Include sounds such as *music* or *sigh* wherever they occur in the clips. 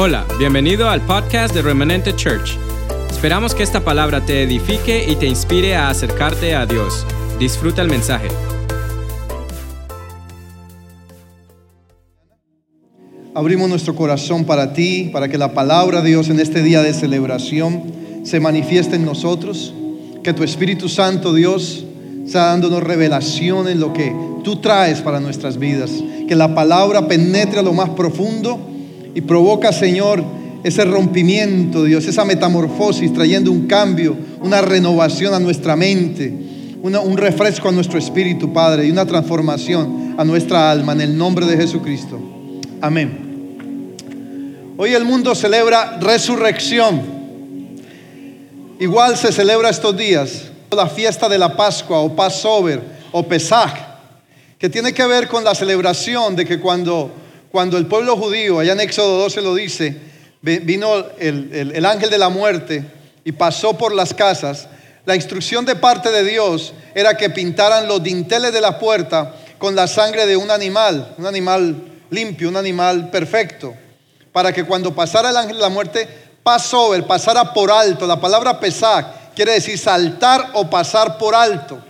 Hola, bienvenido al podcast de Remanente Church. Esperamos que esta palabra te edifique y te inspire a acercarte a Dios. Disfruta el mensaje. Abrimos nuestro corazón para ti, para que la palabra de Dios en este día de celebración se manifieste en nosotros. Que tu Espíritu Santo, Dios, sea dándonos revelación en lo que tú traes para nuestras vidas. Que la palabra penetre a lo más profundo y provoca, Señor, ese rompimiento, Dios, esa metamorfosis, trayendo un cambio, una renovación a nuestra mente, un refresco a nuestro espíritu, Padre, y una transformación a nuestra alma en el nombre de Jesucristo. Amén. Hoy el mundo celebra resurrección. Igual se celebra estos días la fiesta de la Pascua o Passover o Pesach, que tiene que ver con la celebración de que cuando cuando el pueblo judío, allá en Éxodo 12 lo dice, vino el, ángel de la muerte y pasó por las casas, la instrucción de parte de Dios era que pintaran los dinteles de la puerta con la sangre de un animal, un animal limpio, un animal perfecto, para que cuando pasara el ángel de la muerte, pasó, el pasara por alto. La palabra pesar quiere decir saltar o pasar por alto.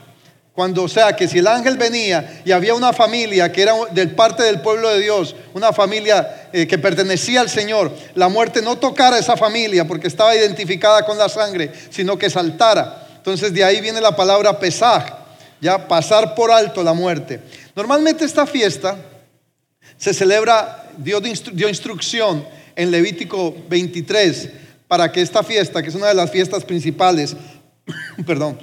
Cuando, o sea, que si el ángel venía y había una familia que era del parte del pueblo de Dios, una familia eh, que pertenecía al Señor, la muerte no tocara esa familia porque estaba identificada con la sangre, sino que saltara. Entonces de ahí viene la palabra pesaj, ya pasar por alto la muerte. Normalmente esta fiesta se celebra, Dios dio instrucción en Levítico 23 para que esta fiesta, que es una de las fiestas principales, *coughs* perdón,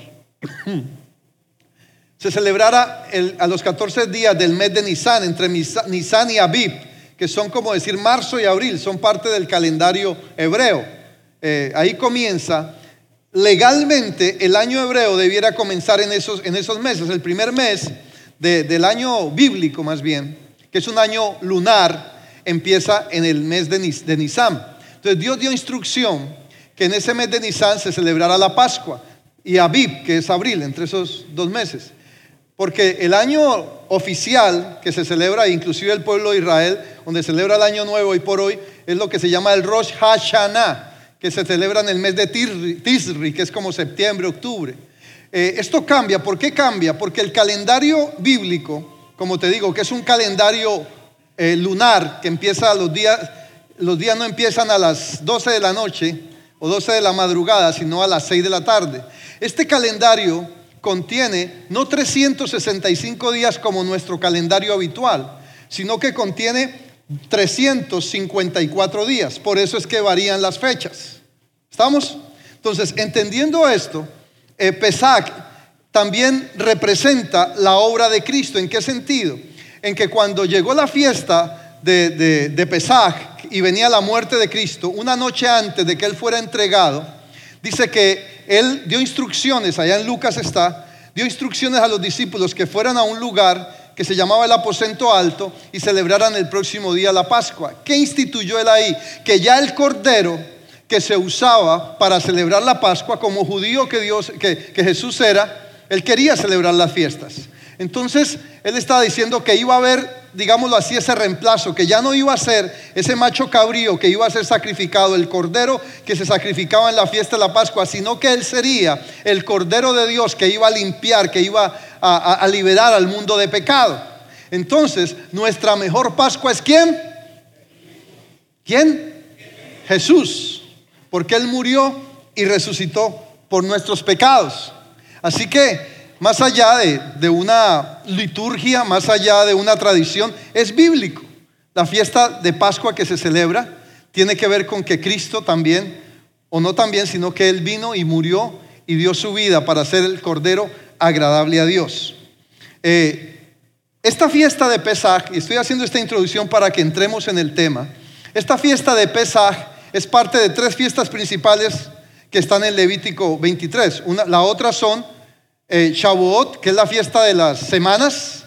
se celebrara a los 14 días del mes de Nisan, entre Nisan y Abib, que son como decir marzo y abril, son parte del calendario hebreo. Eh, ahí comienza. Legalmente el año hebreo debiera comenzar en esos, en esos meses. El primer mes del año bíblico más bien, que es un año lunar, empieza en el mes de, de Nisan. Entonces Dios dio instrucción que en ese mes de Nisan se celebrara la Pascua y Abib, que es abril, entre esos dos meses. Porque el año oficial que se celebra, inclusive el pueblo de Israel, donde celebra el año nuevo y por hoy, es lo que se llama el Rosh Hashanah, que se celebra en el mes de Tisri, que es como septiembre, octubre. Eh, esto cambia, ¿por qué cambia? Porque el calendario bíblico, como te digo, que es un calendario eh, lunar, que empieza los días, los días no empiezan a las 12 de la noche o 12 de la madrugada, sino a las 6 de la tarde. Este calendario contiene no 365 días como nuestro calendario habitual, sino que contiene 354 días. Por eso es que varían las fechas. ¿Estamos? Entonces, entendiendo esto, eh, Pesach también representa la obra de Cristo. ¿En qué sentido? En que cuando llegó la fiesta de, de, de Pesach y venía la muerte de Cristo, una noche antes de que Él fuera entregado, dice que él dio instrucciones, allá en Lucas está, dio instrucciones a los discípulos que fueran a un lugar que se llamaba el aposento alto y celebraran el próximo día la Pascua. ¿Qué instituyó él ahí? Que ya el cordero que se usaba para celebrar la Pascua, como judío que, Dios, que, que Jesús era, él quería celebrar las fiestas. Entonces, él estaba diciendo que iba a haber, digámoslo así, ese reemplazo, que ya no iba a ser ese macho cabrío que iba a ser sacrificado, el cordero que se sacrificaba en la fiesta de la Pascua, sino que él sería el cordero de Dios que iba a limpiar, que iba a, a liberar al mundo de pecado. Entonces, nuestra mejor Pascua es quién? ¿Quién? Jesús, porque Él murió y resucitó por nuestros pecados. Así que más allá de, una liturgia, más allá de una tradición, es bíblico. La fiesta de Pascua que se celebra tiene que ver con que Cristo también, o no también, sino que Él vino y murió y dio su vida para ser el Cordero agradable a Dios. Eh, esta fiesta de Pesaj, y estoy haciendo esta introducción para que entremos en el tema, esta fiesta de Pesaj es parte de tres fiestas principales que están en Levítico 23. Una, la otra son eh, Shavuot, que es la fiesta de las semanas,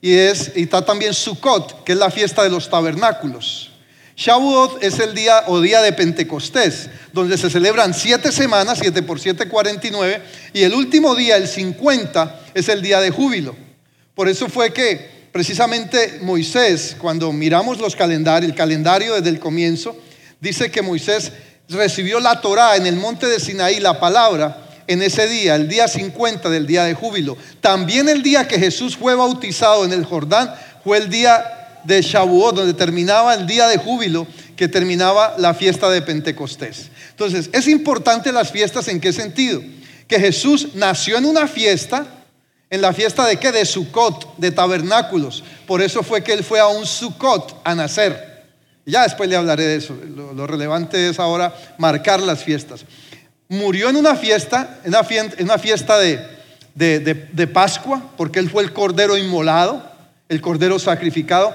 y, es, y está también Sukkot, que es la fiesta de los tabernáculos. Shavuot es el día o día de Pentecostés, donde se celebran siete semanas, siete por siete, 49, y el último día, el 50, es el día de júbilo. Por eso fue que precisamente Moisés, cuando miramos los calendarios, el calendario desde el comienzo, dice que Moisés recibió la Torá en el monte de Sinaí, la palabra, en ese día, el día 50 del día de júbilo. También el día que Jesús fue bautizado en el Jordán fue el día de Shavuot, donde terminaba el día de júbilo, que terminaba la fiesta de Pentecostés. Entonces, es importante las fiestas en qué sentido? Que Jesús nació en una fiesta, en la fiesta de qué? De Sukkot, de tabernáculos. Por eso fue que él fue a un Sukkot a nacer. Ya después le hablaré de eso. Lo, relevante es ahora marcar las fiestas. Murió en una fiesta, en una fiesta, de, Pascua, porque él fue el cordero inmolado, el cordero sacrificado.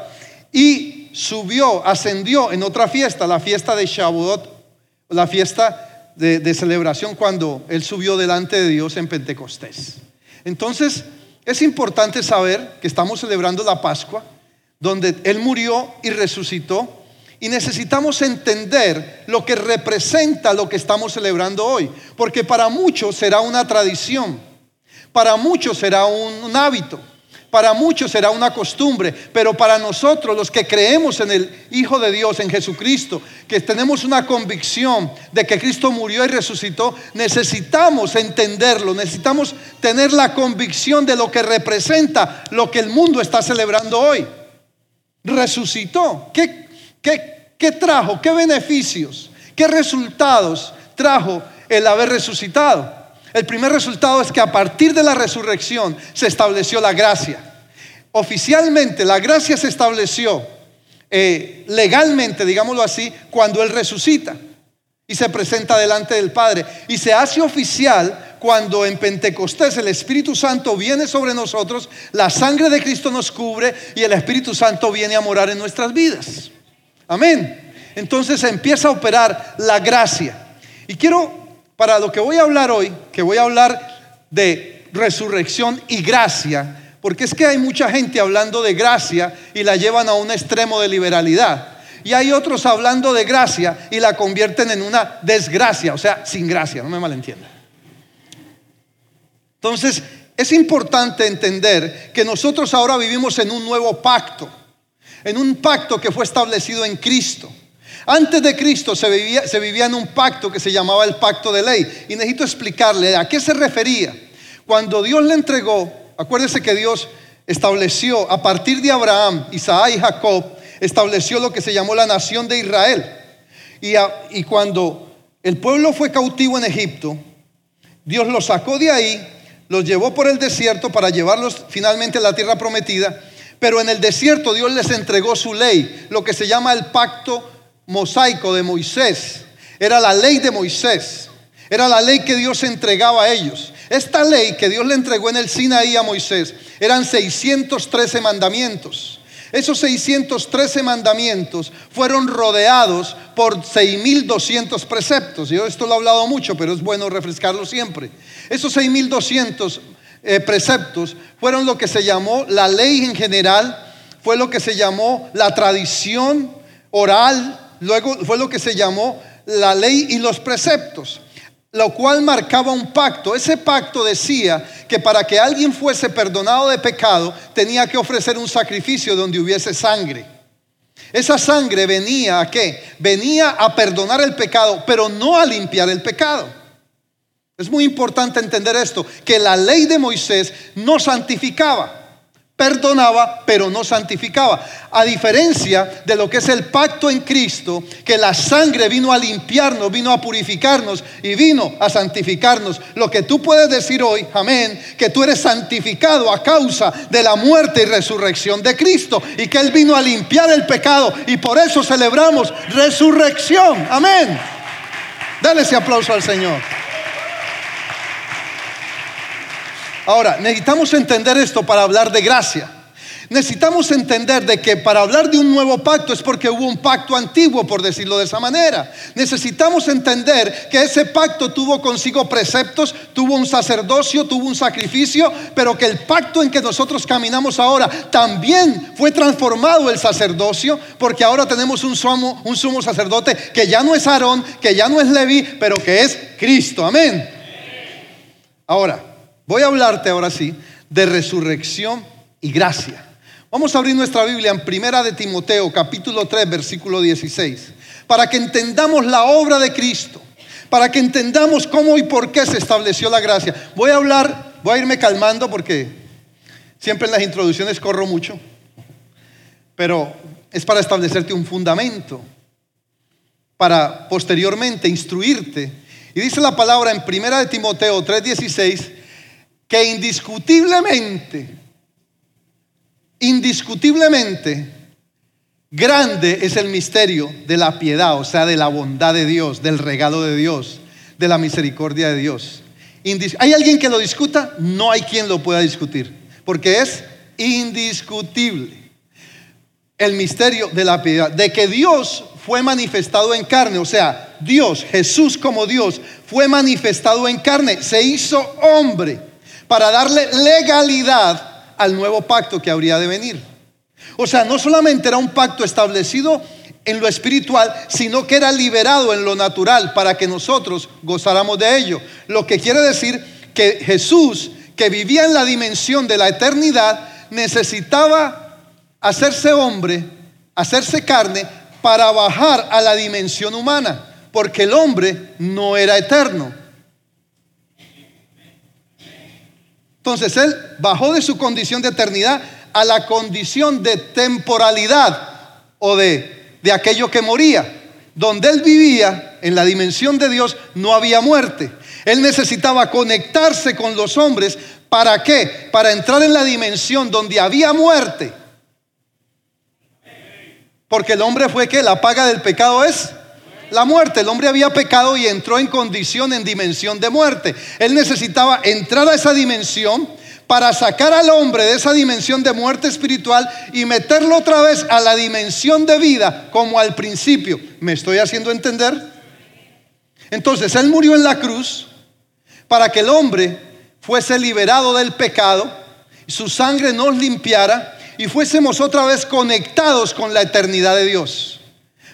Y subió, ascendió en otra fiesta, la fiesta de Shavuot, la fiesta de, de celebración cuando él subió delante de Dios en Pentecostés. Entonces, es importante saber que estamos celebrando la Pascua, donde Él murió y resucitó, y necesitamos entender lo que representa lo que estamos celebrando hoy, porque para muchos será una tradición, para muchos será un, hábito, para muchos será una costumbre, pero para nosotros los que creemos en el Hijo de Dios, en Jesucristo, que tenemos una convicción de que Cristo murió y resucitó, necesitamos entenderlo, necesitamos tener la convicción de lo que representa lo que el mundo está celebrando hoy. Resucitó. ¿Qué, qué, qué trajo? ¿Qué beneficios? ¿Qué resultados trajo el haber resucitado? El primer resultado es que a partir de la resurrección se estableció la gracia. Oficialmente la gracia se estableció eh, legalmente, digámoslo así, cuando Él resucita y se presenta delante del Padre. Y se hace oficial cuando en Pentecostés el Espíritu Santo viene sobre nosotros, la sangre de Cristo nos cubre y el Espíritu Santo viene a morar en nuestras vidas. Amén. Entonces empieza a operar la gracia. Y quiero para lo que voy a hablar hoy, que voy a hablar de resurrección y gracia, porque es que hay mucha gente hablando de gracia y la llevan a un extremo de liberalidad. Y hay otros hablando de gracia y la convierten en una desgracia, o sea, sin gracia, no me malentiendan. Entonces, es importante entender que nosotros ahora vivimos en un nuevo pacto, en un pacto que fue establecido en Cristo. Antes de Cristo se vivía, se vivía en un pacto que se llamaba el pacto de ley. Y necesito explicarle a qué se refería. Cuando Dios le entregó, acuérdese que Dios estableció a partir de Abraham, Isaac y Jacob, estableció lo que se llamó la nación de Israel. Y, y cuando el pueblo fue cautivo en Egipto, Dios los sacó de ahí, los llevó por el desierto para llevarlos finalmente a la tierra prometida. Pero en el desierto Dios les entregó su ley, lo que se llama el pacto mosaico de Moisés. Era la ley de Moisés. Era la ley que Dios entregaba a ellos. Esta ley que Dios le entregó en el Sinaí a Moisés eran 613 mandamientos. Esos 613 mandamientos fueron rodeados por 6.200 preceptos. Yo esto lo he hablado mucho, pero es bueno refrescarlo siempre. Esos 6.200 eh, preceptos fueron lo que se llamó la ley en general, fue lo que se llamó la tradición oral Luego fue lo que se llamó la ley y los preceptos, lo cual marcaba un pacto. Ese pacto decía que para que alguien fuese perdonado de pecado tenía que ofrecer un sacrificio donde hubiese sangre. Esa sangre venía a qué? Venía a perdonar el pecado, pero no a limpiar el pecado. Es muy importante entender esto, que la ley de Moisés no santificaba perdonaba, pero no santificaba. A diferencia de lo que es el pacto en Cristo, que la sangre vino a limpiarnos, vino a purificarnos y vino a santificarnos. Lo que tú puedes decir hoy, amén, que tú eres santificado a causa de la muerte y resurrección de Cristo y que Él vino a limpiar el pecado y por eso celebramos resurrección. Amén. Dale ese aplauso al Señor. Ahora, necesitamos entender esto para hablar de gracia. Necesitamos entender de que para hablar de un nuevo pacto es porque hubo un pacto antiguo, por decirlo de esa manera. Necesitamos entender que ese pacto tuvo consigo preceptos, tuvo un sacerdocio, tuvo un sacrificio, pero que el pacto en que nosotros caminamos ahora también fue transformado el sacerdocio, porque ahora tenemos un sumo, sacerdote que ya no es Aarón, que ya no es Leví, pero que es Cristo. Amén. Ahora, Voy a hablarte ahora sí de resurrección y gracia. Vamos a abrir nuestra Biblia en Primera de Timoteo, capítulo 3, versículo 16. para que entendamos la obra de Cristo, para que entendamos cómo y por qué se estableció la gracia. Voy a hablar, voy a irme calmando porque siempre en las introducciones corro mucho, pero es para establecerte un fundamento, para posteriormente instruirte. Y dice la palabra en Primera de Timoteo 3:16 que indiscutiblemente, indiscutiblemente, grande es el misterio de la piedad, o sea, de la bondad de Dios, del regalo de Dios, de la misericordia de Dios. ¿Hay alguien que lo discuta? No hay quien lo pueda discutir, porque es indiscutible el misterio de la piedad, de que Dios fue manifestado en carne, o sea, Dios, Jesús como Dios, fue manifestado en carne, se hizo hombre para darle legalidad al nuevo pacto que habría de venir. O sea, no solamente era un pacto establecido en lo espiritual, sino que era liberado en lo natural para que nosotros gozáramos de ello. Lo que quiere decir que Jesús, que vivía en la dimensión de la eternidad, necesitaba hacerse hombre, hacerse carne, para bajar a la dimensión humana, porque el hombre no era eterno. Entonces él bajó de su condición de eternidad a la condición de temporalidad o de, de aquello que moría. Donde él vivía, en la dimensión de Dios, no había muerte. Él necesitaba conectarse con los hombres. ¿Para qué? Para entrar en la dimensión donde había muerte. Porque el hombre fue que la paga del pecado es la muerte. El hombre había pecado y entró en condición, en dimensión de muerte. Él necesitaba entrar a esa dimensión para sacar al hombre de esa dimensión de muerte espiritual y meterlo otra vez a la dimensión de vida como al principio. ¿Me estoy haciendo entender? Entonces, Él murió en la cruz para que el hombre fuese liberado del pecado, su sangre nos limpiara y fuésemos otra vez conectados con la eternidad de Dios.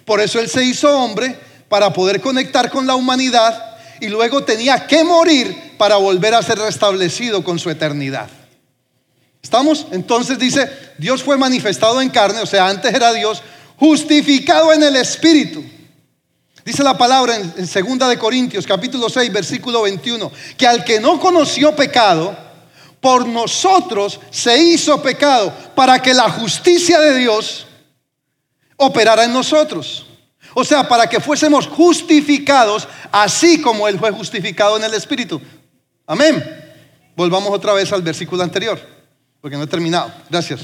Por eso Él se hizo hombre para poder conectar con la humanidad y luego tenía que morir para volver a ser restablecido con su eternidad. ¿Estamos? Entonces dice, Dios fue manifestado en carne, o sea, antes era Dios, justificado en el Espíritu. Dice la palabra en, en 2 de Corintios capítulo 6 versículo 21, que al que no conoció pecado, por nosotros se hizo pecado para que la justicia de Dios operara en nosotros. O sea, para que fuésemos justificados así como Él fue justificado en el Espíritu. Amén. Volvamos otra vez al versículo anterior, porque no he terminado. Gracias.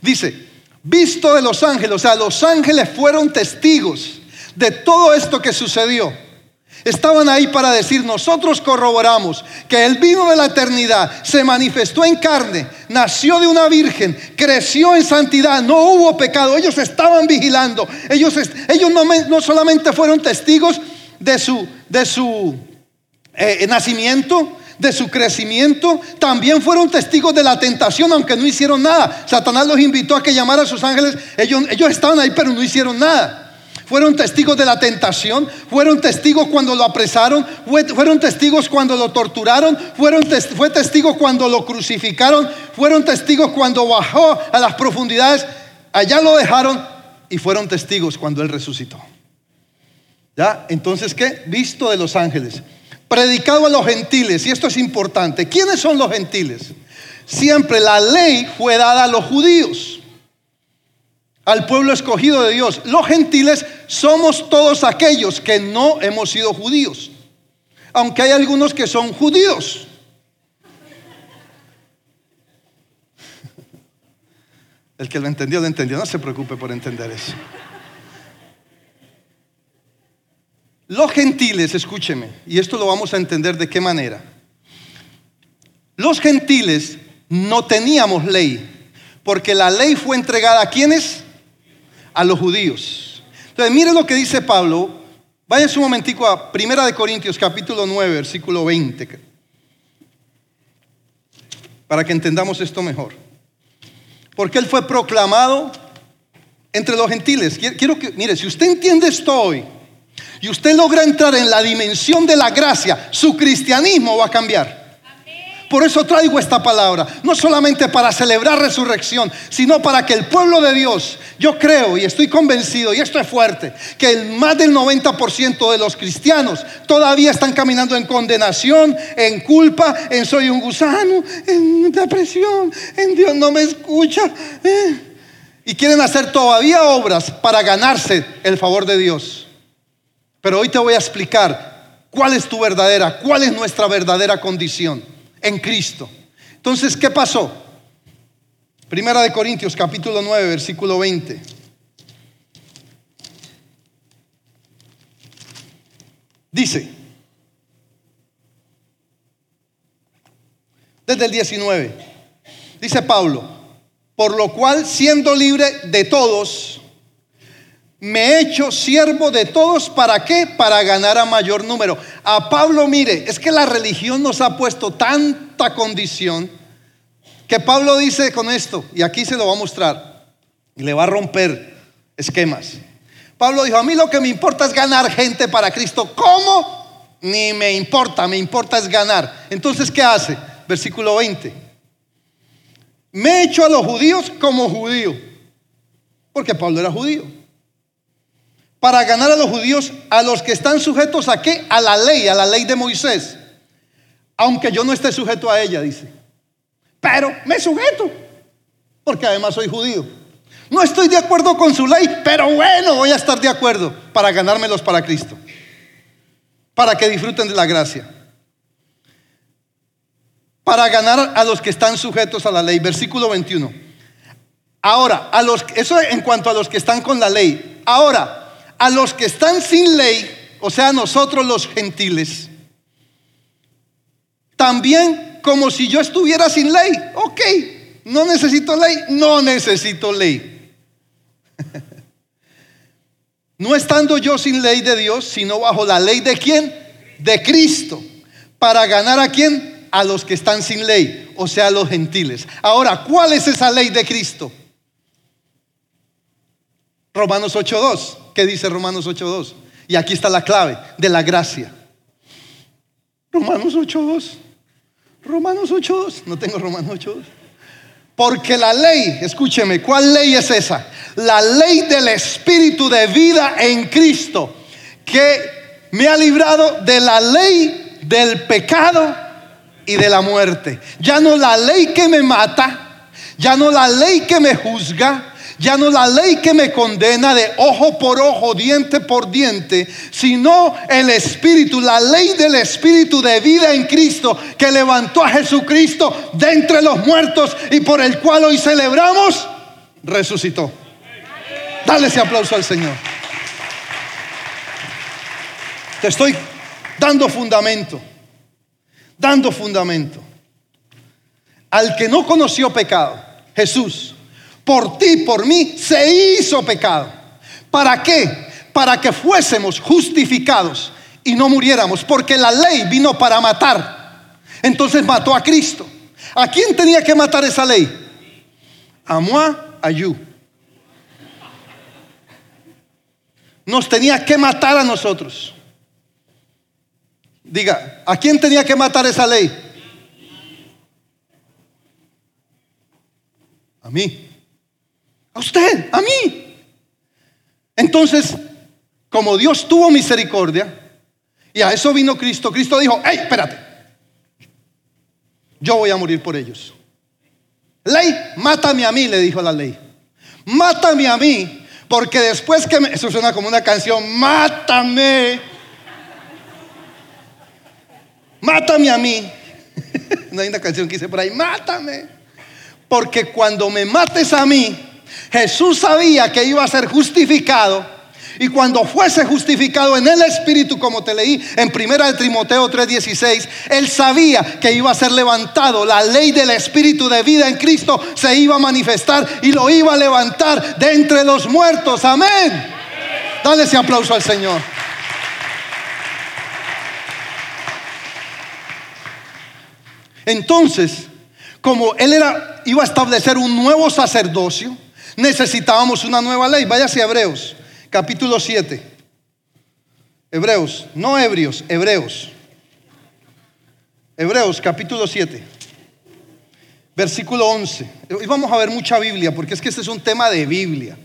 Dice, visto de los ángeles, o sea, los ángeles fueron testigos de todo esto que sucedió. Estaban ahí para decir, nosotros corroboramos que el vino de la eternidad se manifestó en carne, nació de una virgen, creció en santidad, no hubo pecado, ellos estaban vigilando, ellos, ellos no, solamente fueron testigos de su, de su eh, nacimiento, de su crecimiento, también fueron testigos de la tentación, aunque no hicieron nada. Satanás los invitó a que llamara a sus ángeles, ellos, ellos estaban ahí pero no hicieron nada. Fueron testigos de la tentación, fueron testigos cuando lo apresaron, fueron testigos cuando lo torturaron, fueron fue testigos cuando lo crucificaron, fueron testigos cuando bajó a las profundidades, allá lo dejaron y fueron testigos cuando él resucitó. ¿Ya? Entonces, ¿qué? Visto de los ángeles, predicado a los gentiles, y esto es importante. ¿Quiénes son los gentiles? Siempre la ley fue dada a los judíos al pueblo escogido de Dios. Los gentiles somos todos aquellos que no hemos sido judíos, aunque hay algunos que son judíos. *laughs* El que lo entendió, lo entendió. No se preocupe por entender eso. Los gentiles, escúcheme, y esto lo vamos a entender de qué manera. Los gentiles no teníamos ley, porque la ley fue entregada a quienes? A los judíos. Entonces, mire lo que dice Pablo. Vaya un momentico a Primera de Corintios capítulo 9, versículo 20. Para que entendamos esto mejor. Porque él fue proclamado entre los gentiles. Quiero que, mire, si usted entiende esto hoy y usted logra entrar en la dimensión de la gracia, su cristianismo va a cambiar. Por eso traigo esta palabra, no solamente para celebrar resurrección, sino para que el pueblo de Dios, yo creo y estoy convencido, y esto es fuerte, que el más del 90% de los cristianos todavía están caminando en condenación, en culpa, en soy un gusano, en depresión, en Dios no me escucha. eh. Y quieren hacer todavía obras para ganarse el favor de Dios. Pero hoy te voy a explicar cuál es tu verdadera, cuál es nuestra verdadera condición en Cristo. Entonces, ¿qué pasó? Primera de Corintios capítulo 9, versículo 20. Dice, desde el 19, dice Pablo, por lo cual siendo libre de todos, me he hecho siervo de todos, ¿para qué? Para ganar a mayor número. A Pablo, mire, es que la religión nos ha puesto tanta condición que Pablo dice con esto, y aquí se lo va a mostrar, y le va a romper esquemas. Pablo dijo, a mí lo que me importa es ganar gente para Cristo. ¿Cómo? Ni me importa, me importa es ganar. Entonces, ¿qué hace? Versículo 20. Me he hecho a los judíos como judío, porque Pablo era judío para ganar a los judíos, a los que están sujetos a qué? A la ley, a la ley de Moisés. Aunque yo no esté sujeto a ella, dice. Pero me sujeto, porque además soy judío. No estoy de acuerdo con su ley, pero bueno, voy a estar de acuerdo para ganármelos para Cristo. Para que disfruten de la gracia. Para ganar a los que están sujetos a la ley. Versículo 21. Ahora, a los, eso en cuanto a los que están con la ley. Ahora, a los que están sin ley, o sea, nosotros los gentiles, también como si yo estuviera sin ley. Ok, no necesito ley, no necesito ley. *laughs* No estando yo sin ley de Dios, sino bajo la ley de quién? De Cristo. Para ganar a quién? A los que están sin ley, o sea, a los gentiles. Ahora, ¿cuál es esa ley de Cristo? Romanos 8.2. ¿Qué dice Romanos 8.2? Y aquí está la clave de la gracia. Romanos 8.2. Romanos 8.2. No tengo Romanos 8.2. Porque la ley, escúcheme, ¿cuál ley es esa? La ley del Espíritu de vida en Cristo, que me ha librado de la ley del pecado y de la muerte. Ya no la ley que me mata, ya no la ley que me juzga, ya no la ley que me condena de ojo por ojo, diente por diente, sino el Espíritu, la ley del Espíritu de vida en Cristo que levantó a Jesucristo de entre los muertos y por el cual hoy celebramos, resucitó. Dale ese aplauso al Señor. Te estoy dando fundamento, dando fundamento. Al que no conoció pecado, Jesús por ti, por mí, se hizo pecado. ¿Para qué? Para que fuésemos justificados y no muriéramos, porque la ley vino para matar. Entonces mató a Cristo. ¿A quién tenía que matar esa ley? A moi, a you. Nos tenía que matar a nosotros. Diga, ¿a quién tenía que matar esa ley? A mí. A usted, a mí. Entonces, como Dios tuvo misericordia, y a eso vino Cristo, Cristo dijo, hey, espérate, yo voy a morir por ellos. Ley, mátame a mí, le dijo la ley. Mátame a mí, porque después que me... Eso suena como una canción, mátame. Mátame a mí. *laughs* no hay una canción que dice por ahí, mátame. Porque cuando me mates a mí, Jesús sabía que iba a ser justificado y cuando fuese justificado en el Espíritu, como te leí en primera de Timoteo 3:16, él sabía que iba a ser levantado, la ley del Espíritu de vida en Cristo se iba a manifestar y lo iba a levantar de entre los muertos. Amén. Dale ese aplauso al Señor. Entonces, como él era iba a establecer un nuevo sacerdocio, necesitábamos una nueva ley. Váyase a Hebreos, capítulo 7. Hebreos, no ebrios, hebreos. Hebreos, capítulo 7. versículo 11. Hoy vamos a ver mucha Biblia, porque es que este es un tema de Biblia.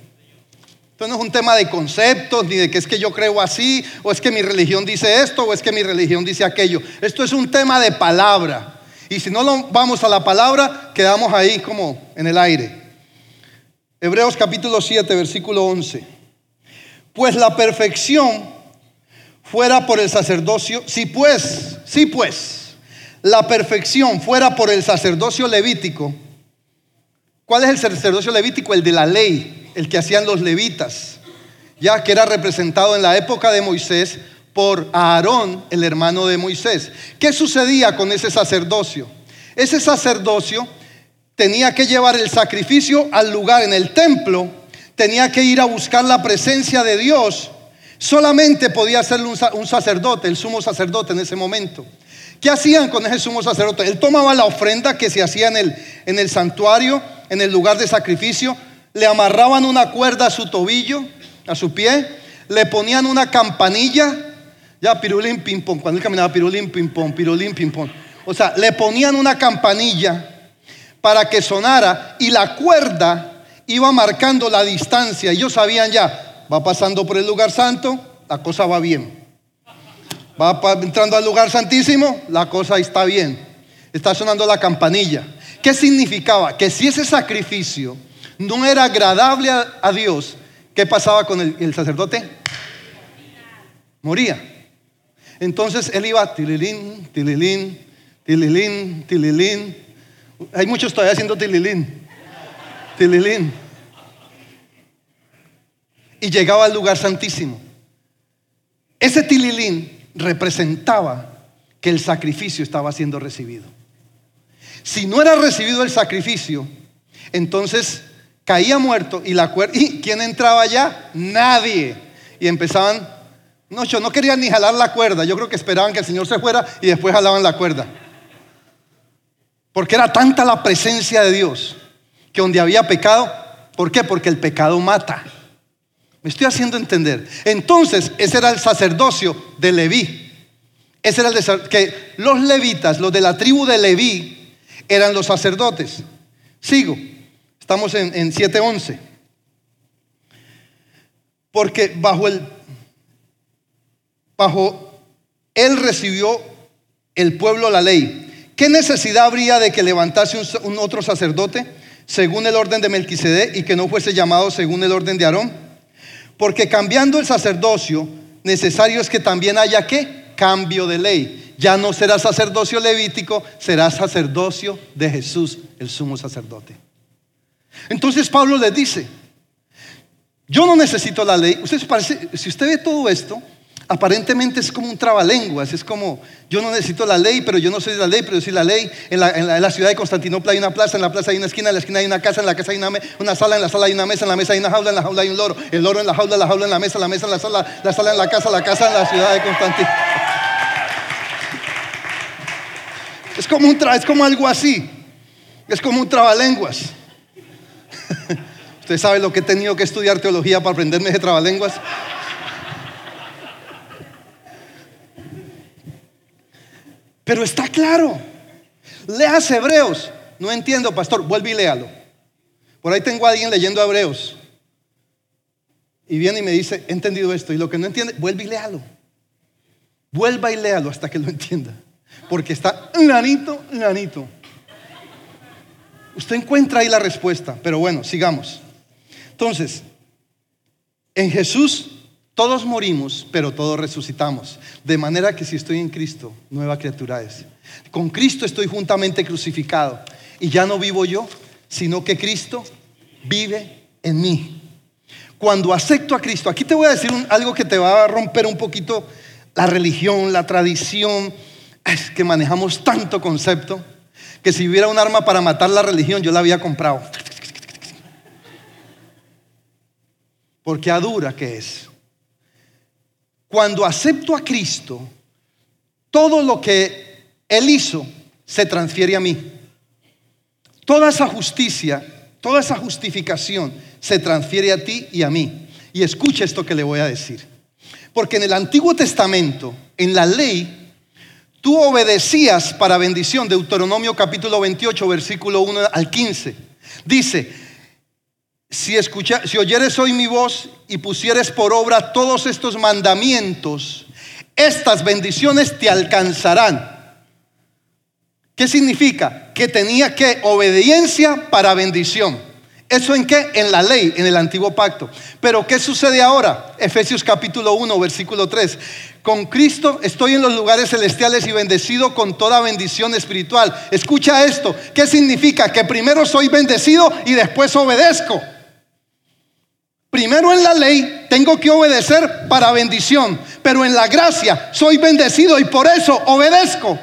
Esto no es un tema de conceptos, ni de que es que yo creo así, o es que mi religión dice esto, o es que mi religión dice aquello. Esto es un tema de palabra. Y si no lo vamos a la palabra, quedamos ahí como en el aire. Hebreos capítulo 7, versículo 11. Pues la perfección fuera por el sacerdocio, si pues, si pues, la perfección fuera por el sacerdocio levítico. ¿Cuál es el sacerdocio levítico? El de la ley el que hacían los levitas, ya que era representado en la época de Moisés por Aarón, el hermano de Moisés. ¿Qué sucedía con ese sacerdocio? Ese sacerdocio tenía que llevar el sacrificio al lugar en el templo, tenía que ir a buscar la presencia de Dios. Solamente podía hacerlo un sacerdote, el sumo sacerdote en ese momento. ¿Qué hacían con ese sumo sacerdote? Él tomaba la ofrenda que se hacía en el, en el santuario, en el lugar de sacrificio, le amarraban una cuerda a su tobillo, a su pie, le ponían una campanilla, ya pirulín ping pong, cuando él caminaba pirulín ping pong, pirulín ping pong. O sea, le ponían una campanilla para que sonara y la cuerda iba marcando la distancia. Ellos sabían ya, va pasando por el lugar santo, la cosa va bien. Va entrando al lugar santísimo, la cosa está bien. Está sonando la campanilla. ¿Qué significaba? Que si ese sacrificio no era agradable a, Dios, ¿qué pasaba con el, sacerdote? Moría. Entonces él iba tililín, tililín, tililín, tililín. Hay muchos todavía haciendo tililín, tililín. Y llegaba al lugar santísimo. Ese tililín representaba que el sacrificio estaba siendo recibido. Si no era recibido el sacrificio, entonces caía muerto y la cuerda, ¿y quién entraba allá? Nadie. Y empezaban, no, yo no querían ni jalar la cuerda, yo creo que esperaban que el Señor se fuera y después jalaban la cuerda. Porque era tanta la presencia de Dios que donde había pecado, ¿por qué? Porque el pecado mata. Me estoy haciendo entender. Entonces, ese era el sacerdocio de Leví. Ese era el que los levitas, los de la tribu de Leví, eran los sacerdotes. Sigo. Estamos en, en 7.11. Porque bajo el bajo él recibió el pueblo la ley. ¿Qué necesidad habría de que levantase un, otro sacerdote según el orden de Melquisedec y que no fuese llamado según el orden de Aarón? Porque cambiando el sacerdocio, necesario es que también haya qué? Cambio de ley. Ya no será sacerdocio levítico, será sacerdocio de Jesús, el sumo sacerdote. Entonces Pablo le dice, yo no necesito la ley. Usted parece, si usted ve todo esto, aparentemente es como un trabalenguas, es como, yo no necesito la ley, pero yo no soy la ley, pero soy la ley. En la, ciudad de Constantinopla hay una plaza, en la plaza hay una esquina, en la esquina hay una casa, en la casa hay una, una, sala, en la sala hay una mesa, en la mesa hay una jaula, en la jaula hay un loro, el loro en la jaula, la jaula en la mesa, la mesa en la sala, la sala en la casa, la casa en la ciudad de Constantinopla. Es como, un es como algo así, es como un trabalenguas. Usted sabe lo que he tenido que estudiar teología para aprenderme ese trabalenguas. Pero está claro. Leas Hebreos. No entiendo, pastor. Vuelve y léalo. Por ahí tengo a alguien leyendo Hebreos. Y viene y me dice, he entendido esto. Y lo que no entiende, vuelve y léalo. Vuelva y léalo hasta que lo entienda. Porque está lanito, lanito. Usted encuentra ahí la respuesta, pero bueno, sigamos. Entonces, en Jesús todos morimos, pero todos resucitamos. De manera que si estoy en Cristo, nueva criatura es. Con Cristo estoy juntamente crucificado. Y ya no vivo yo, sino que Cristo vive en mí. Cuando acepto a Cristo, aquí te voy a decir algo que te va a romper un poquito la religión, la tradición. Es que manejamos tanto concepto que si hubiera un arma para matar la religión, yo la había comprado. Porque a dura que es. Cuando acepto a Cristo, todo lo que Él hizo se transfiere a mí. Toda esa justicia, toda esa justificación se transfiere a ti y a mí. Y escucha esto que le voy a decir. Porque en el Antiguo Testamento, en la ley, tú obedecías para bendición. Deuteronomio capítulo 28, versículo 1 al 15. Dice, si, si oyeres hoy mi voz y pusieres por obra todos estos mandamientos, estas bendiciones te alcanzarán. ¿Qué significa? Que tenía que obediencia para bendición. ¿Eso en qué? En la ley, en el antiguo pacto. Pero ¿qué sucede ahora? Efesios capítulo 1, versículo 3. Con Cristo estoy en los lugares celestiales y bendecido con toda bendición espiritual. Escucha esto. ¿Qué significa? Que primero soy bendecido y después obedezco. Primero en la ley tengo que obedecer para bendición, pero en la gracia soy bendecido y por eso obedezco.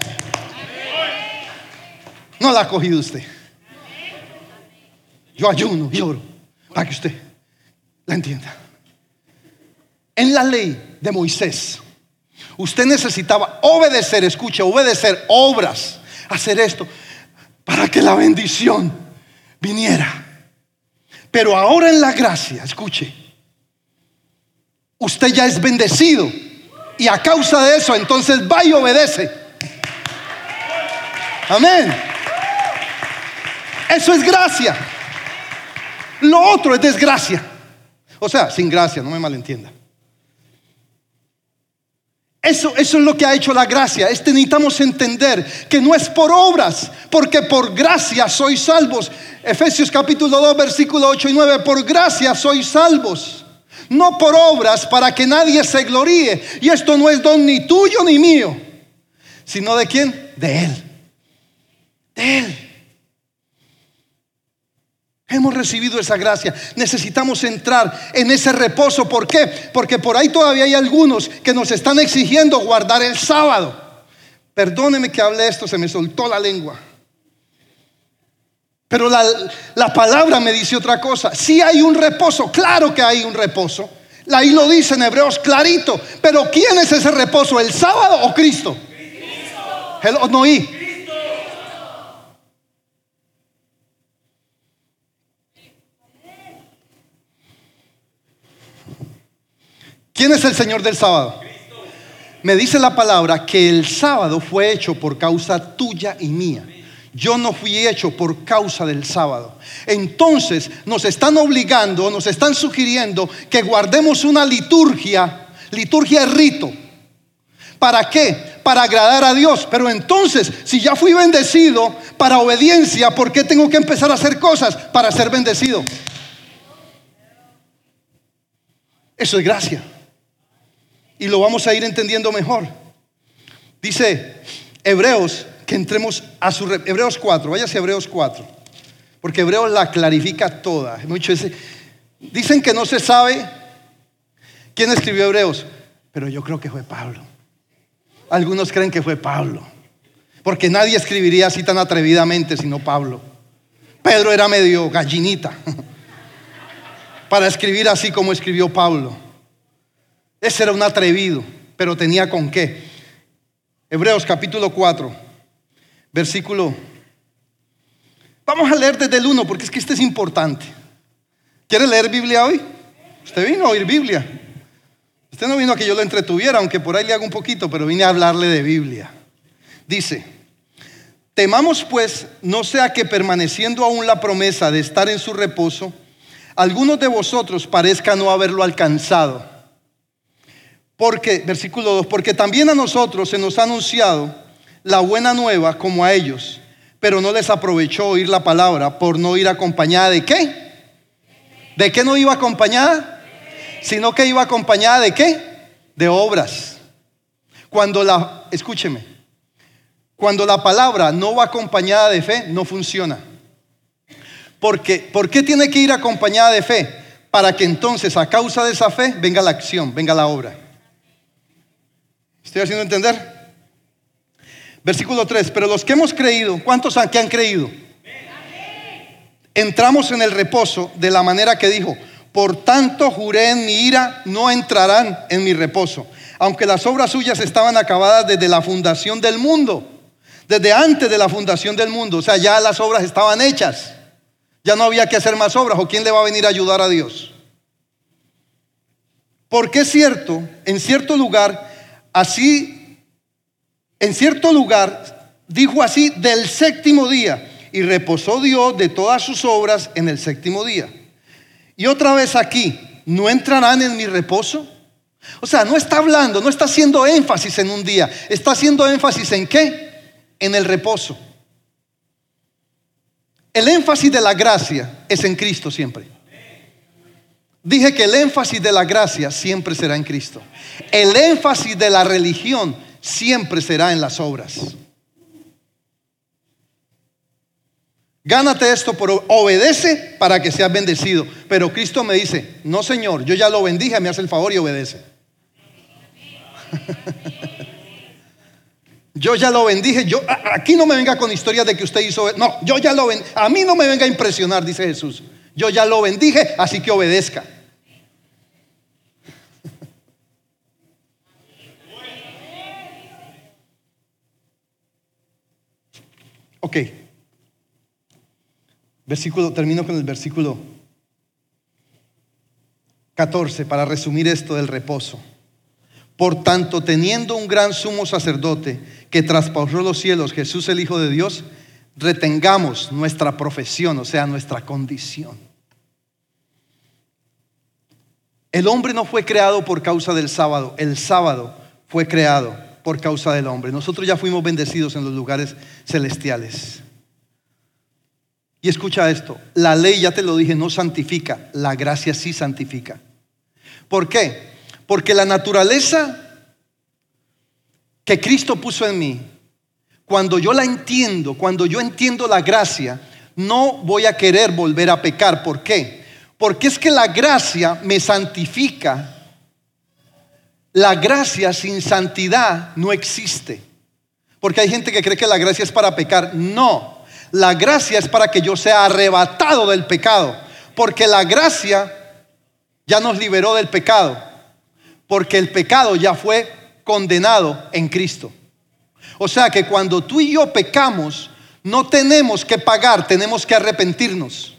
No la ha cogido usted. Yo ayuno y oro para que usted la entienda. En la ley de Moisés, usted necesitaba obedecer, escuche, obedecer obras, hacer esto, para que la bendición viniera. Pero ahora en la gracia, escuche, usted ya es bendecido. Y a causa de eso, entonces va y obedece. Amén. Eso es gracia. Lo otro es desgracia. O sea, sin gracia, no me malentienda. Eso, es lo que ha hecho la gracia. Este necesitamos entender que no es por obras, porque por gracia sois salvos. Efesios capítulo 2, versículo 8 y 9. Por gracia sois salvos. No por obras para que nadie se gloríe. Y esto no es don ni tuyo ni mío, sino de quién? De Él. De Él. Hemos recibido esa gracia. Necesitamos entrar en ese reposo. ¿Por qué? Porque por ahí todavía hay algunos que nos están exigiendo guardar el sábado. Perdóneme que hable esto, se me soltó la lengua. Pero la, la palabra me dice otra cosa. Si hay un reposo, claro que hay un reposo. Ahí lo dice en Hebreos clarito. Pero ¿quién es ese reposo? ¿El sábado o Cristo? Cristo. El, no oí. ¿Quién es el Señor del sábado? Me dice la palabra que el sábado fue hecho por causa tuya y mía. Yo no fui hecho por causa del sábado. Entonces nos están obligando, nos están sugiriendo que guardemos una liturgia, liturgia de rito. ¿Para qué? Para agradar a Dios. Pero entonces, si ya fui bendecido para obediencia, ¿por qué tengo que empezar a hacer cosas para ser bendecido? Eso es gracia y lo vamos a ir entendiendo mejor. Dice Hebreos que entremos a su Hebreos 4, váyase a Hebreos 4, porque Hebreos la clarifica toda. Mucho dicen que no se sabe quién escribió Hebreos, pero yo creo que fue Pablo. Algunos creen que fue Pablo, porque nadie escribiría así tan atrevidamente sino Pablo. Pedro era medio gallinita *laughs* para escribir así como escribió Pablo. Ese era un atrevido, pero tenía con qué. Hebreos capítulo 4, versículo. Vamos a leer desde el 1 porque es que este es importante. ¿Quiere leer Biblia hoy? Usted vino a oír Biblia. Usted no vino a que yo lo entretuviera, aunque por ahí le hago un poquito, pero vine a hablarle de Biblia. Dice, temamos pues, no sea que permaneciendo aún la promesa de estar en su reposo, algunos de vosotros parezca no haberlo alcanzado. Porque, versículo 2, porque también a nosotros se nos ha anunciado la buena nueva como a ellos, pero no les aprovechó oír la palabra por no ir acompañada de qué? ¿De qué no iba acompañada? Sino que iba acompañada de qué? De obras. Cuando la, escúcheme, cuando la palabra no va acompañada de fe, no funciona. Porque, ¿Por qué tiene que ir acompañada de fe? Para que entonces a causa de esa fe venga la acción, venga la obra. ¿Estoy haciendo entender? Versículo 3, pero los que hemos creído, ¿cuántos han, que han creído? Entramos en el reposo de la manera que dijo, por tanto juré en mi ira, no entrarán en mi reposo, aunque las obras suyas estaban acabadas desde la fundación del mundo, desde antes de la fundación del mundo, o sea, ya las obras estaban hechas, ya no había que hacer más obras, o quién le va a venir a ayudar a Dios. Porque es cierto, en cierto lugar, Así en cierto lugar, dijo así, del séptimo día, y reposó Dios de todas sus obras en el séptimo día. Y otra vez aquí, ¿no entrarán en mi reposo? O sea, no está hablando, no está haciendo énfasis en un día, está haciendo énfasis en qué? En el reposo. El énfasis de la gracia es en Cristo siempre. Dije que el énfasis de la gracia siempre será en Cristo. El énfasis de la religión siempre será en las obras. Gánate esto por obedece para que seas bendecido. Pero Cristo me dice, no Señor, yo ya lo bendije, me hace el favor y obedece. *laughs* yo ya lo bendije, yo aquí no me venga con historias de que usted hizo, no, yo ya lo bendije, a mí no me venga a impresionar, dice Jesús. Yo ya lo bendije, así que obedezca. Ok. Versículo, termino con el versículo 14 para resumir esto del reposo. Por tanto, teniendo un gran sumo sacerdote que traspasó los cielos, Jesús el Hijo de Dios, retengamos nuestra profesión, o sea, nuestra condición. El hombre no fue creado por causa del sábado, el sábado fue creado por causa del hombre. Nosotros ya fuimos bendecidos en los lugares celestiales. Y escucha esto, la ley, ya te lo dije, no santifica, la gracia sí santifica. ¿Por qué? Porque la naturaleza que Cristo puso en mí, cuando yo la entiendo, cuando yo entiendo la gracia, no voy a querer volver a pecar. ¿Por qué? Porque es que la gracia me santifica. La gracia sin santidad no existe. Porque hay gente que cree que la gracia es para pecar. No, la gracia es para que yo sea arrebatado del pecado. Porque la gracia ya nos liberó del pecado porque el pecado ya fue condenado en Cristo. O sea que cuando tú y yo pecamos, no tenemos que pagar, tenemos que arrepentirnos.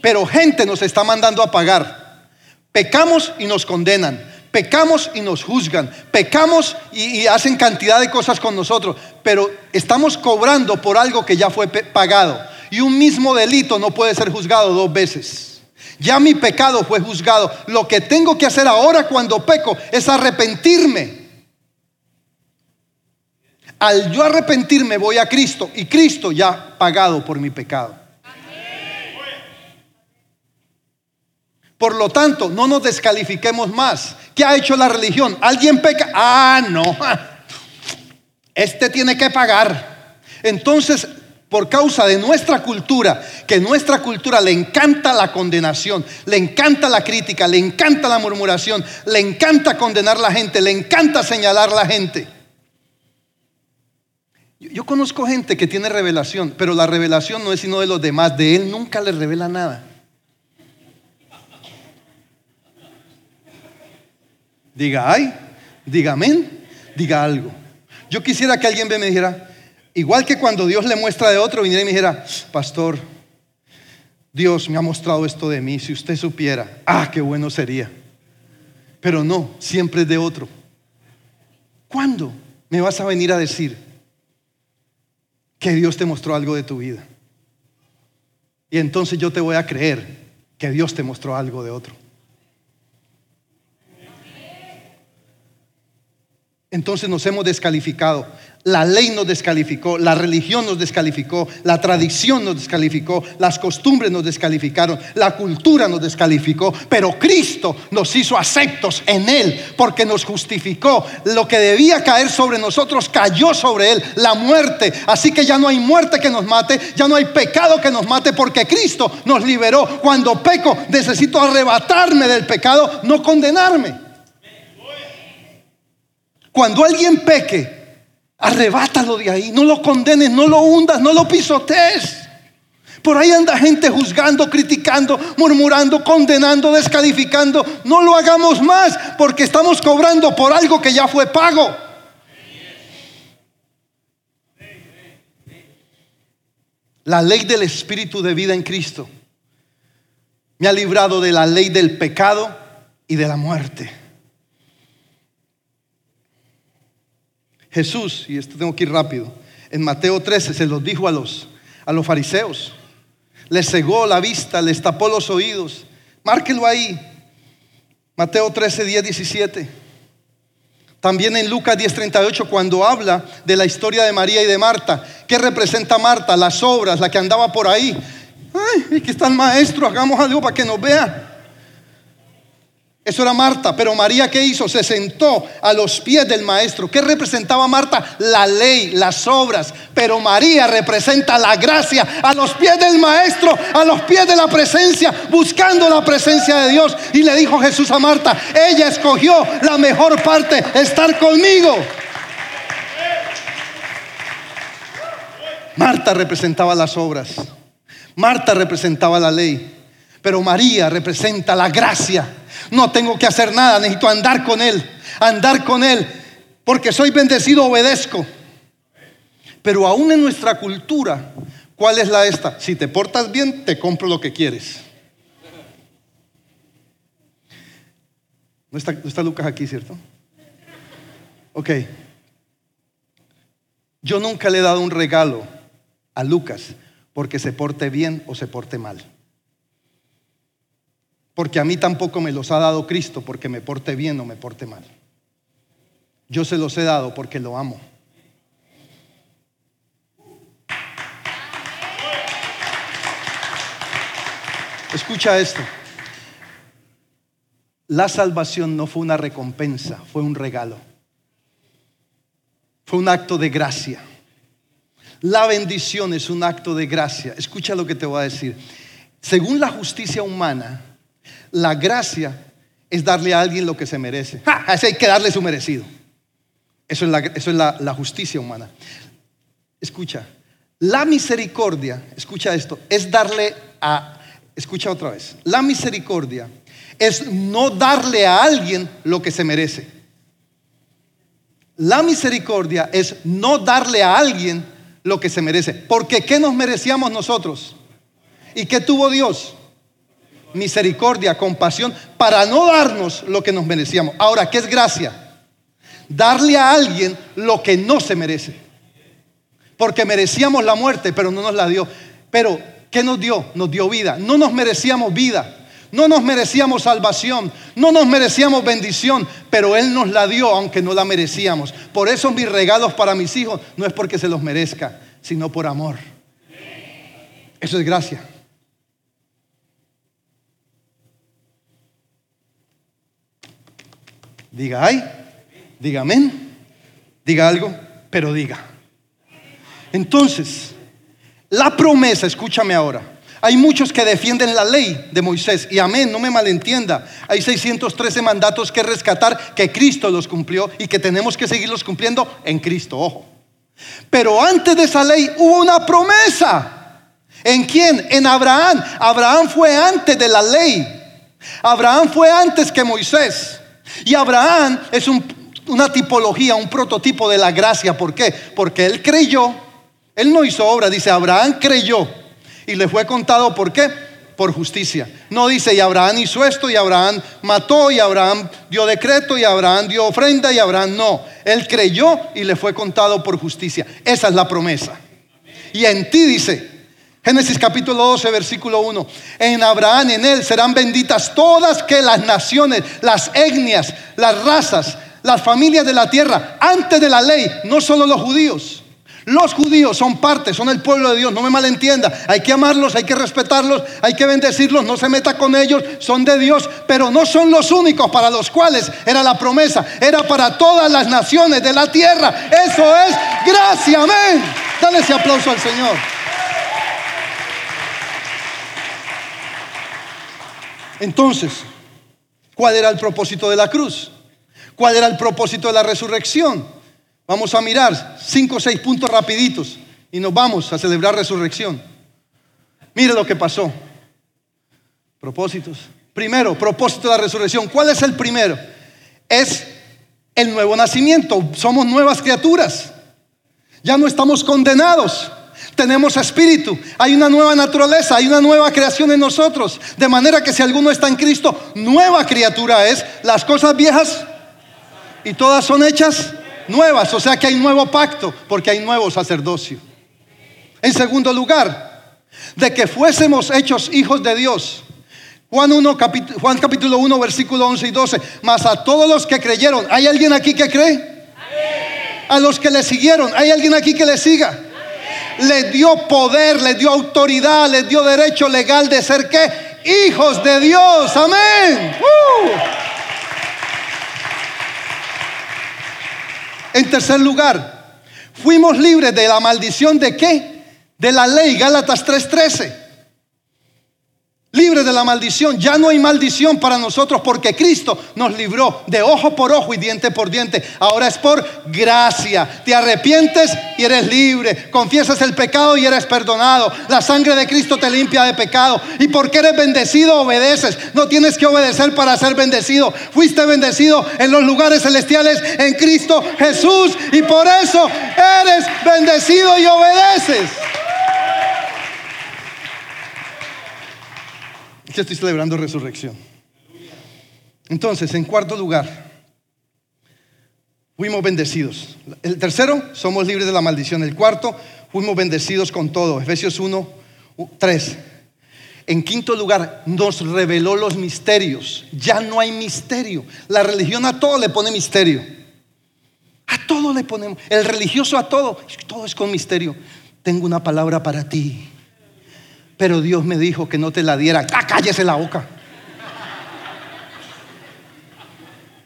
Pero gente nos está mandando a pagar. Pecamos y nos condenan. Pecamos y nos juzgan. Pecamos y, hacen cantidad de cosas con nosotros. Pero estamos cobrando por algo que ya fue pagado. Y un mismo delito no puede ser juzgado dos veces. Ya mi pecado fue juzgado. Lo que tengo que hacer ahora cuando peco es arrepentirme. Al yo arrepentirme voy a Cristo y Cristo ya pagado por mi pecado. Por lo tanto, no nos descalifiquemos más. ¿Qué ha hecho la religión? ¿Alguien peca? Ah, no. *laughs* Este tiene que pagar. Entonces por causa de nuestra cultura, que nuestra cultura le encanta la condenación, le encanta la crítica, le encanta la murmuración, le encanta condenar a la gente, le encanta señalar a la gente. Yo conozco gente que tiene revelación, pero la revelación no es sino de los demás, de él nunca le revela nada. Diga ay, diga amén, diga algo. Yo quisiera que alguien me dijera, Igual que cuando Dios le muestra de otro, viniera y me dijera, pastor, Dios me ha mostrado esto de mí, si usted supiera, ah, qué bueno sería. Pero no, siempre es de otro. ¿Cuándo me vas a venir a decir que Dios te mostró algo de tu vida? Y entonces yo te voy a creer que Dios te mostró algo de otro. Entonces nos hemos descalificado. La ley nos descalificó, la religión nos descalificó, la tradición nos descalificó, las costumbres nos descalificaron, la cultura nos descalificó, pero Cristo nos hizo aceptos en Él porque nos justificó. Lo que debía caer sobre nosotros cayó sobre Él, la muerte. Así que ya no hay muerte que nos mate, ya no hay pecado que nos mate porque Cristo nos liberó. Cuando peco necesito arrebatarme del pecado, no condenarme. Cuando alguien peque, Arrebátalo de ahí, no lo condenes, no lo hundas, no lo pisotees. Por ahí anda gente juzgando, criticando, murmurando, condenando, descalificando. No lo hagamos más porque estamos cobrando por algo que ya fue pago. La ley del Espíritu de vida en Cristo me ha librado de la ley del pecado y de la muerte. Jesús, y esto tengo que ir rápido, en Mateo 13 se los dijo a los, a los fariseos. Les cegó la vista, les tapó los oídos. Márquelo ahí. Mateo 13, 10, 17. También en Lucas 10:38 cuando habla de la historia de María y de Marta. ¿Qué representa Marta? Las obras, la que andaba por ahí. Ay, aquí está el maestro, hagamos algo para que nos vea. Eso era Marta, pero María ¿qué hizo? Se sentó a los pies del maestro. ¿Qué representaba Marta? La ley, las obras. Pero María representa la gracia a los pies del maestro, a los pies de la presencia, buscando la presencia de Dios. Y le dijo Jesús a Marta, ella escogió la mejor parte, estar conmigo. Marta representaba las obras. Marta representaba la ley. Pero María representa la gracia no tengo que hacer nada, necesito andar con Él, andar con Él, porque soy bendecido, obedezco. Pero aún en nuestra cultura, ¿cuál es la esta? Si te portas bien, te compro lo que quieres. ¿No está, no está Lucas aquí, cierto? Ok. Yo nunca le he dado un regalo a Lucas porque se porte bien o se porte mal porque a mí tampoco me los ha dado Cristo porque me porte bien o me porte mal. Yo se los he dado porque lo amo. Escucha esto. La salvación no fue una recompensa, fue un regalo. Fue un acto de gracia. La bendición es un acto de gracia. Escucha lo que te voy a decir. Según la justicia humana, la gracia es darle a alguien lo que se merece. ¡Ja! hay que darle su merecido. Eso es, la, eso es la, justicia humana. Escucha, la misericordia, escucha esto, es darle a, escucha otra vez, la misericordia es no darle a alguien lo que se merece. La misericordia es no darle a alguien lo que se merece. Porque ¿qué nos merecíamos nosotros? ¿Y qué tuvo Dios? Misericordia, compasión, para no darnos lo que nos merecíamos. Ahora, ¿qué es gracia? Darle a alguien lo que no se merece. Porque merecíamos la muerte, pero no nos la dio. Pero, ¿qué nos dio? Nos dio vida. No nos merecíamos vida. No nos merecíamos salvación, no nos merecíamos bendición, pero Él nos la dio aunque no la merecíamos. Por eso mis regalos para mis hijos no es porque se los merezca, sino por amor. Eso es gracia. Diga ay, diga amén, diga algo, pero diga. Entonces, la promesa, escúchame ahora. Hay muchos que defienden la ley de Moisés y amén, no me malentienda. Hay 613 mandatos que rescatar que Cristo los cumplió y que tenemos que seguirlos cumpliendo en Cristo, ojo. Pero antes de esa ley hubo una promesa. ¿En quién? En Abraham. Abraham fue antes de la ley. Abraham fue antes que Moisés. Y Abraham es una tipología, un prototipo de la gracia. ¿Por qué? Porque él creyó, él no hizo obra, dice Abraham creyó y le fue contado por qué? Por justicia. No dice y Abraham hizo esto y Abraham mató y Abraham dio decreto y Abraham dio ofrenda y Abraham no. Él creyó y le fue contado por justicia. Esa es la promesa. Y en ti dice, Génesis capítulo 12, versículo 1. En Abraham, en él serán benditas todas que las naciones, las etnias, las razas, las familias de la tierra, antes de la ley, no solo los judíos. Los judíos son parte, son el pueblo de Dios, no me malentienda. Hay que amarlos, hay que respetarlos, hay que bendecirlos, no se meta con ellos, son de Dios, pero no son los únicos para los cuales era la promesa, era para todas las naciones de la tierra. Eso es gracia, amén. Dale ese aplauso al Señor. Entonces, ¿cuál era el propósito de la cruz? ¿Cuál era el propósito de la resurrección? Vamos a mirar cinco o seis puntos rapiditos y nos vamos a celebrar resurrección. Mire lo que pasó. Propósitos. Primero, propósito de la resurrección. ¿Cuál es el primero? Es el nuevo nacimiento. Somos nuevas criaturas. Ya no estamos condenados tenemos espíritu, hay una nueva naturaleza, hay una nueva creación en nosotros. De manera que si alguno está en Cristo, nueva criatura es. Las cosas viejas y todas son hechas nuevas, o sea que hay nuevo pacto, porque hay nuevo sacerdocio. En segundo lugar, de que fuésemos hechos hijos de Dios. Juan, 1, Juan capítulo 1, versículo 11 y 12. Mas a todos los que creyeron, ¿hay alguien aquí que cree? A los que le siguieron, ¿hay alguien aquí que le siga? Le dio poder, le dio autoridad, le dio derecho legal de ser qué? Hijos de Dios, amén. En tercer lugar, fuimos libres de la maldición de qué? De la ley, Gálatas 3:13 libre de la maldición. Ya no hay maldición para nosotros porque Cristo nos libró de ojo por ojo y diente por diente. Ahora es por gracia. Te arrepientes y eres libre. Confiesas el pecado y eres perdonado. La sangre de Cristo te limpia de pecado. Y porque eres bendecido, obedeces. No tienes que obedecer para ser bendecido. Fuiste bendecido en los lugares celestiales en Cristo Jesús. Y por eso eres bendecido y obedeces. Que estoy celebrando resurrección. Entonces, en cuarto lugar, fuimos bendecidos. El tercero, somos libres de la maldición. El cuarto, fuimos bendecidos con todo. Efesios 1, 3. En quinto lugar, nos reveló los misterios. Ya no hay misterio. La religión a todo le pone misterio. A todo le ponemos. El religioso a todo. Todo es con misterio. Tengo una palabra para ti. Pero Dios me dijo que no te la diera. ¡Ah, cállese la boca!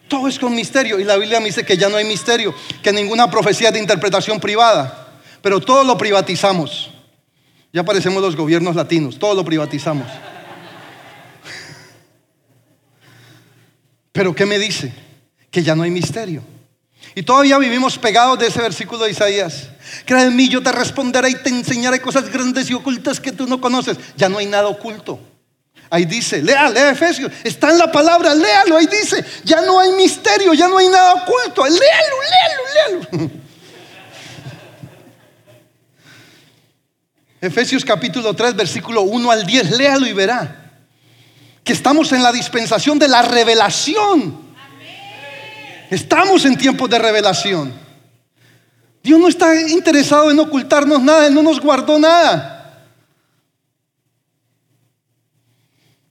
Todo es con misterio. Y la Biblia me dice que ya no hay misterio, que ninguna profecía de interpretación privada. Pero todo lo privatizamos. Ya parecemos los gobiernos latinos, todo lo privatizamos. Pero ¿qué me dice? Que ya no hay misterio. Y todavía vivimos pegados de ese versículo de Isaías. Crea en mí, yo te responderé y te enseñaré cosas grandes y ocultas que tú no conoces. Ya no hay nada oculto. Ahí dice, lea, lea Efesios, está en la palabra, léalo, ahí dice, ya no hay misterio, ya no hay nada oculto, léalo, léalo, léalo. *laughs* Efesios capítulo 3, versículo 1 al 10, léalo y verá que estamos en la dispensación de la revelación. Estamos en tiempos de revelación. Dios no está interesado en ocultarnos nada, Él no nos guardó nada.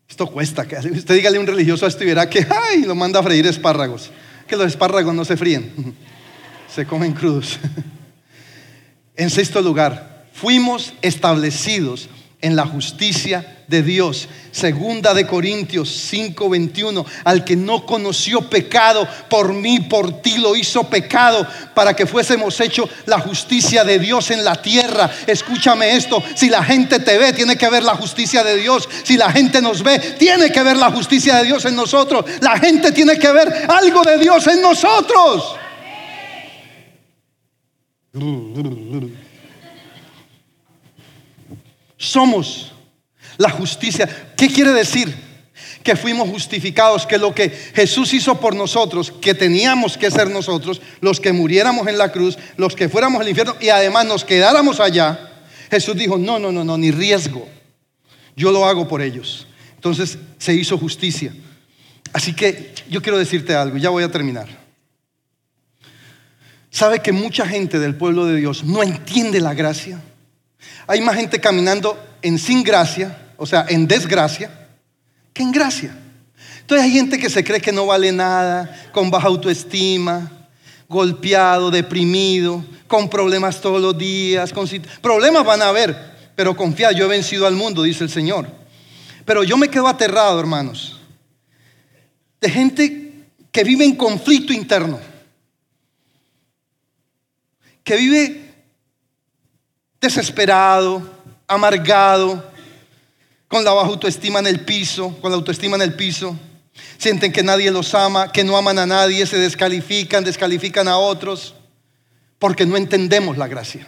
Esto cuesta. Que usted dígale a un religioso a esto y verá que, ay, lo manda a freír espárragos. Que los espárragos no se fríen, *laughs* se comen crudos. *laughs* En sexto lugar, fuimos establecidos en la justicia de Dios. Segunda de Corintios 5:21, al que no conoció pecado, por mí, por ti lo hizo pecado, para que fuésemos hecho la justicia de Dios en la tierra. Escúchame esto, si la gente te ve, tiene que ver la justicia de Dios. Si la gente nos ve, tiene que ver la justicia de Dios en nosotros. La gente tiene que ver algo de Dios en nosotros. Somos la justicia. ¿Qué quiere decir? Que fuimos justificados, que lo que Jesús hizo por nosotros, que teníamos que ser nosotros, los que muriéramos en la cruz, los que fuéramos al infierno y además nos quedáramos allá, Jesús dijo, no, no, no, no, ni riesgo. Yo lo hago por ellos. Entonces se hizo justicia. Así que yo quiero decirte algo, ya voy a terminar. ¿Sabe que mucha gente del pueblo de Dios no entiende la gracia? Hay más gente caminando en sin gracia, o sea, en desgracia, que en gracia. Entonces hay gente que se cree que no vale nada, con baja autoestima, golpeado, deprimido, con problemas todos los días. Con... Problemas van a haber, pero confía, yo he vencido al mundo, dice el Señor. Pero yo me quedo aterrado, hermanos, de gente que vive en conflicto interno, que vive desesperado, amargado, con la baja autoestima en el piso, con la autoestima en el piso. Sienten que nadie los ama, que no aman a nadie, se descalifican, descalifican a otros, porque no entendemos la gracia.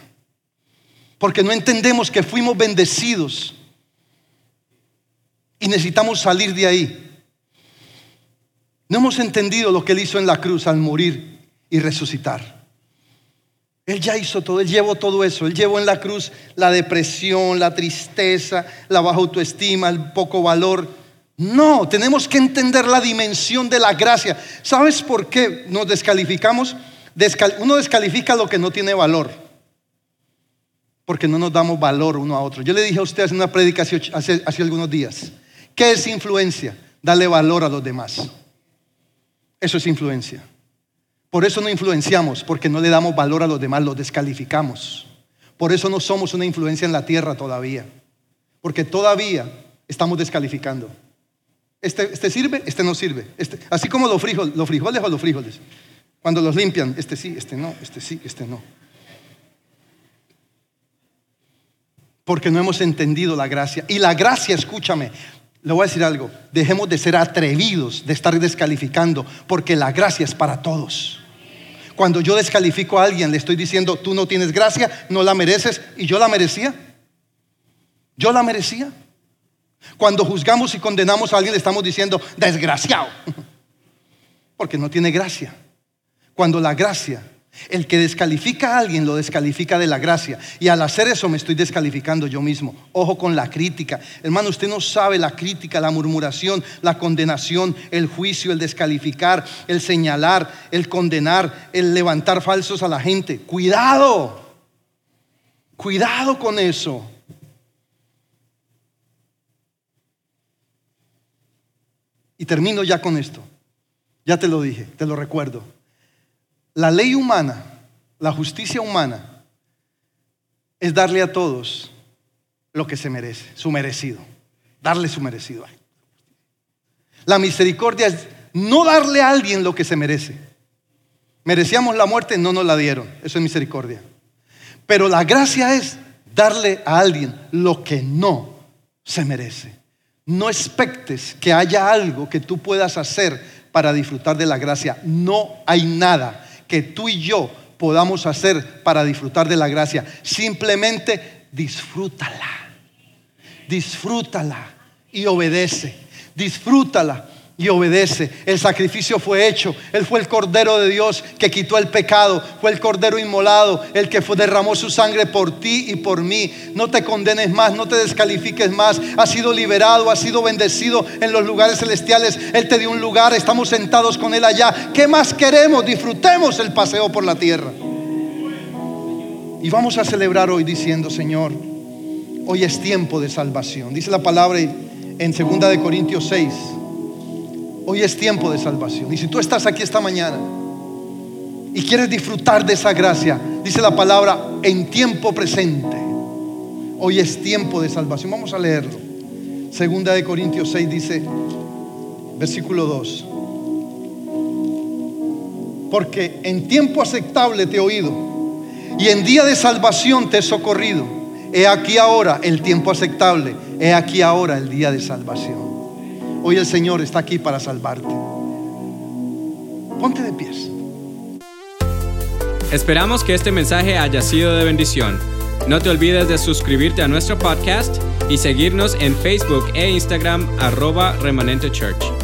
Porque no entendemos que fuimos bendecidos y necesitamos salir de ahí. No hemos entendido lo que Él hizo en la cruz al morir y resucitar. Él ya hizo todo, Él llevó todo eso. Él llevó en la cruz la depresión, la tristeza, la baja autoestima, el poco valor. No, tenemos que entender la dimensión de la gracia. ¿Sabes por qué nos descalificamos? Descal- uno descalifica lo que no tiene valor, porque no nos damos valor uno a otro. Yo le dije a ustedes en una prédica hace, algunos días, ¿qué es influencia? Darle valor a los demás. Eso es influencia. Por eso no influenciamos, porque no le damos valor a los demás, los descalificamos. Por eso no somos una influencia en la tierra todavía, porque todavía estamos descalificando. Este, este sirve, este no sirve. Este- así como los frijoles, los frijoles o los frijoles. Cuando los limpian, este sí, este no, este sí, este no. Porque no hemos entendido la gracia. Y la gracia, escúchame, le voy a decir algo. Dejemos de ser atrevidos, de estar descalificando, porque la gracia es para todos. Cuando yo descalifico a alguien, le estoy diciendo, tú no tienes gracia, no la mereces, y yo la merecía. Yo la merecía. Cuando juzgamos y condenamos a alguien, le estamos diciendo, desgraciado, *laughs* porque no tiene gracia. Cuando la gracia, el que descalifica a alguien, lo descalifica de la gracia. Y al hacer eso me estoy descalificando yo mismo. Ojo con la crítica. Hermano, usted no sabe la crítica, la murmuración, la condenación, el juicio, el descalificar, el señalar, el condenar, el levantar falsos a la gente. Cuidado. Cuidado con eso. Y termino ya con esto. Ya te lo dije, te lo recuerdo. La ley humana, la justicia humana, es darle a todos lo que se merece, su merecido. Darle su merecido. La misericordia es no darle a alguien lo que se merece. Merecíamos la muerte, no nos la dieron. Eso es misericordia. Pero la gracia es darle a alguien lo que no se merece. No expectes que haya algo que tú puedas hacer para disfrutar de la gracia. No hay nada que tú y yo podamos hacer para disfrutar de la gracia. Simplemente disfrútala. Disfrútala y obedece. Disfrútala y obedece. El sacrificio fue hecho. Él fue el Cordero de Dios que quitó el pecado. Fue el Cordero inmolado, el que derramó su sangre por ti y por mí. No te condenes más, no te descalifiques más. Has sido liberado, has sido bendecido en los lugares celestiales. Él te dio un lugar, estamos sentados con Él allá. ¿Qué más queremos? Disfrutemos el paseo por la tierra. Y vamos a celebrar hoy diciendo, Señor, hoy es tiempo de salvación. Dice la palabra en 2 de Corintios 6. Hoy es tiempo de salvación. Y si tú estás aquí esta mañana y quieres disfrutar de esa gracia, dice la palabra en tiempo presente. Hoy es tiempo de salvación. Vamos a leerlo. Segunda de Corintios 6 dice, versículo 2. Porque en tiempo aceptable te he oído y en día de salvación te he socorrido. He aquí ahora el tiempo aceptable. He aquí ahora el día de salvación. Hoy el Señor está aquí para salvarte. Ponte de pies. Esperamos que este mensaje haya sido de bendición. No te olvides de suscribirte a nuestro podcast y seguirnos en Facebook e Instagram arroba remanente church.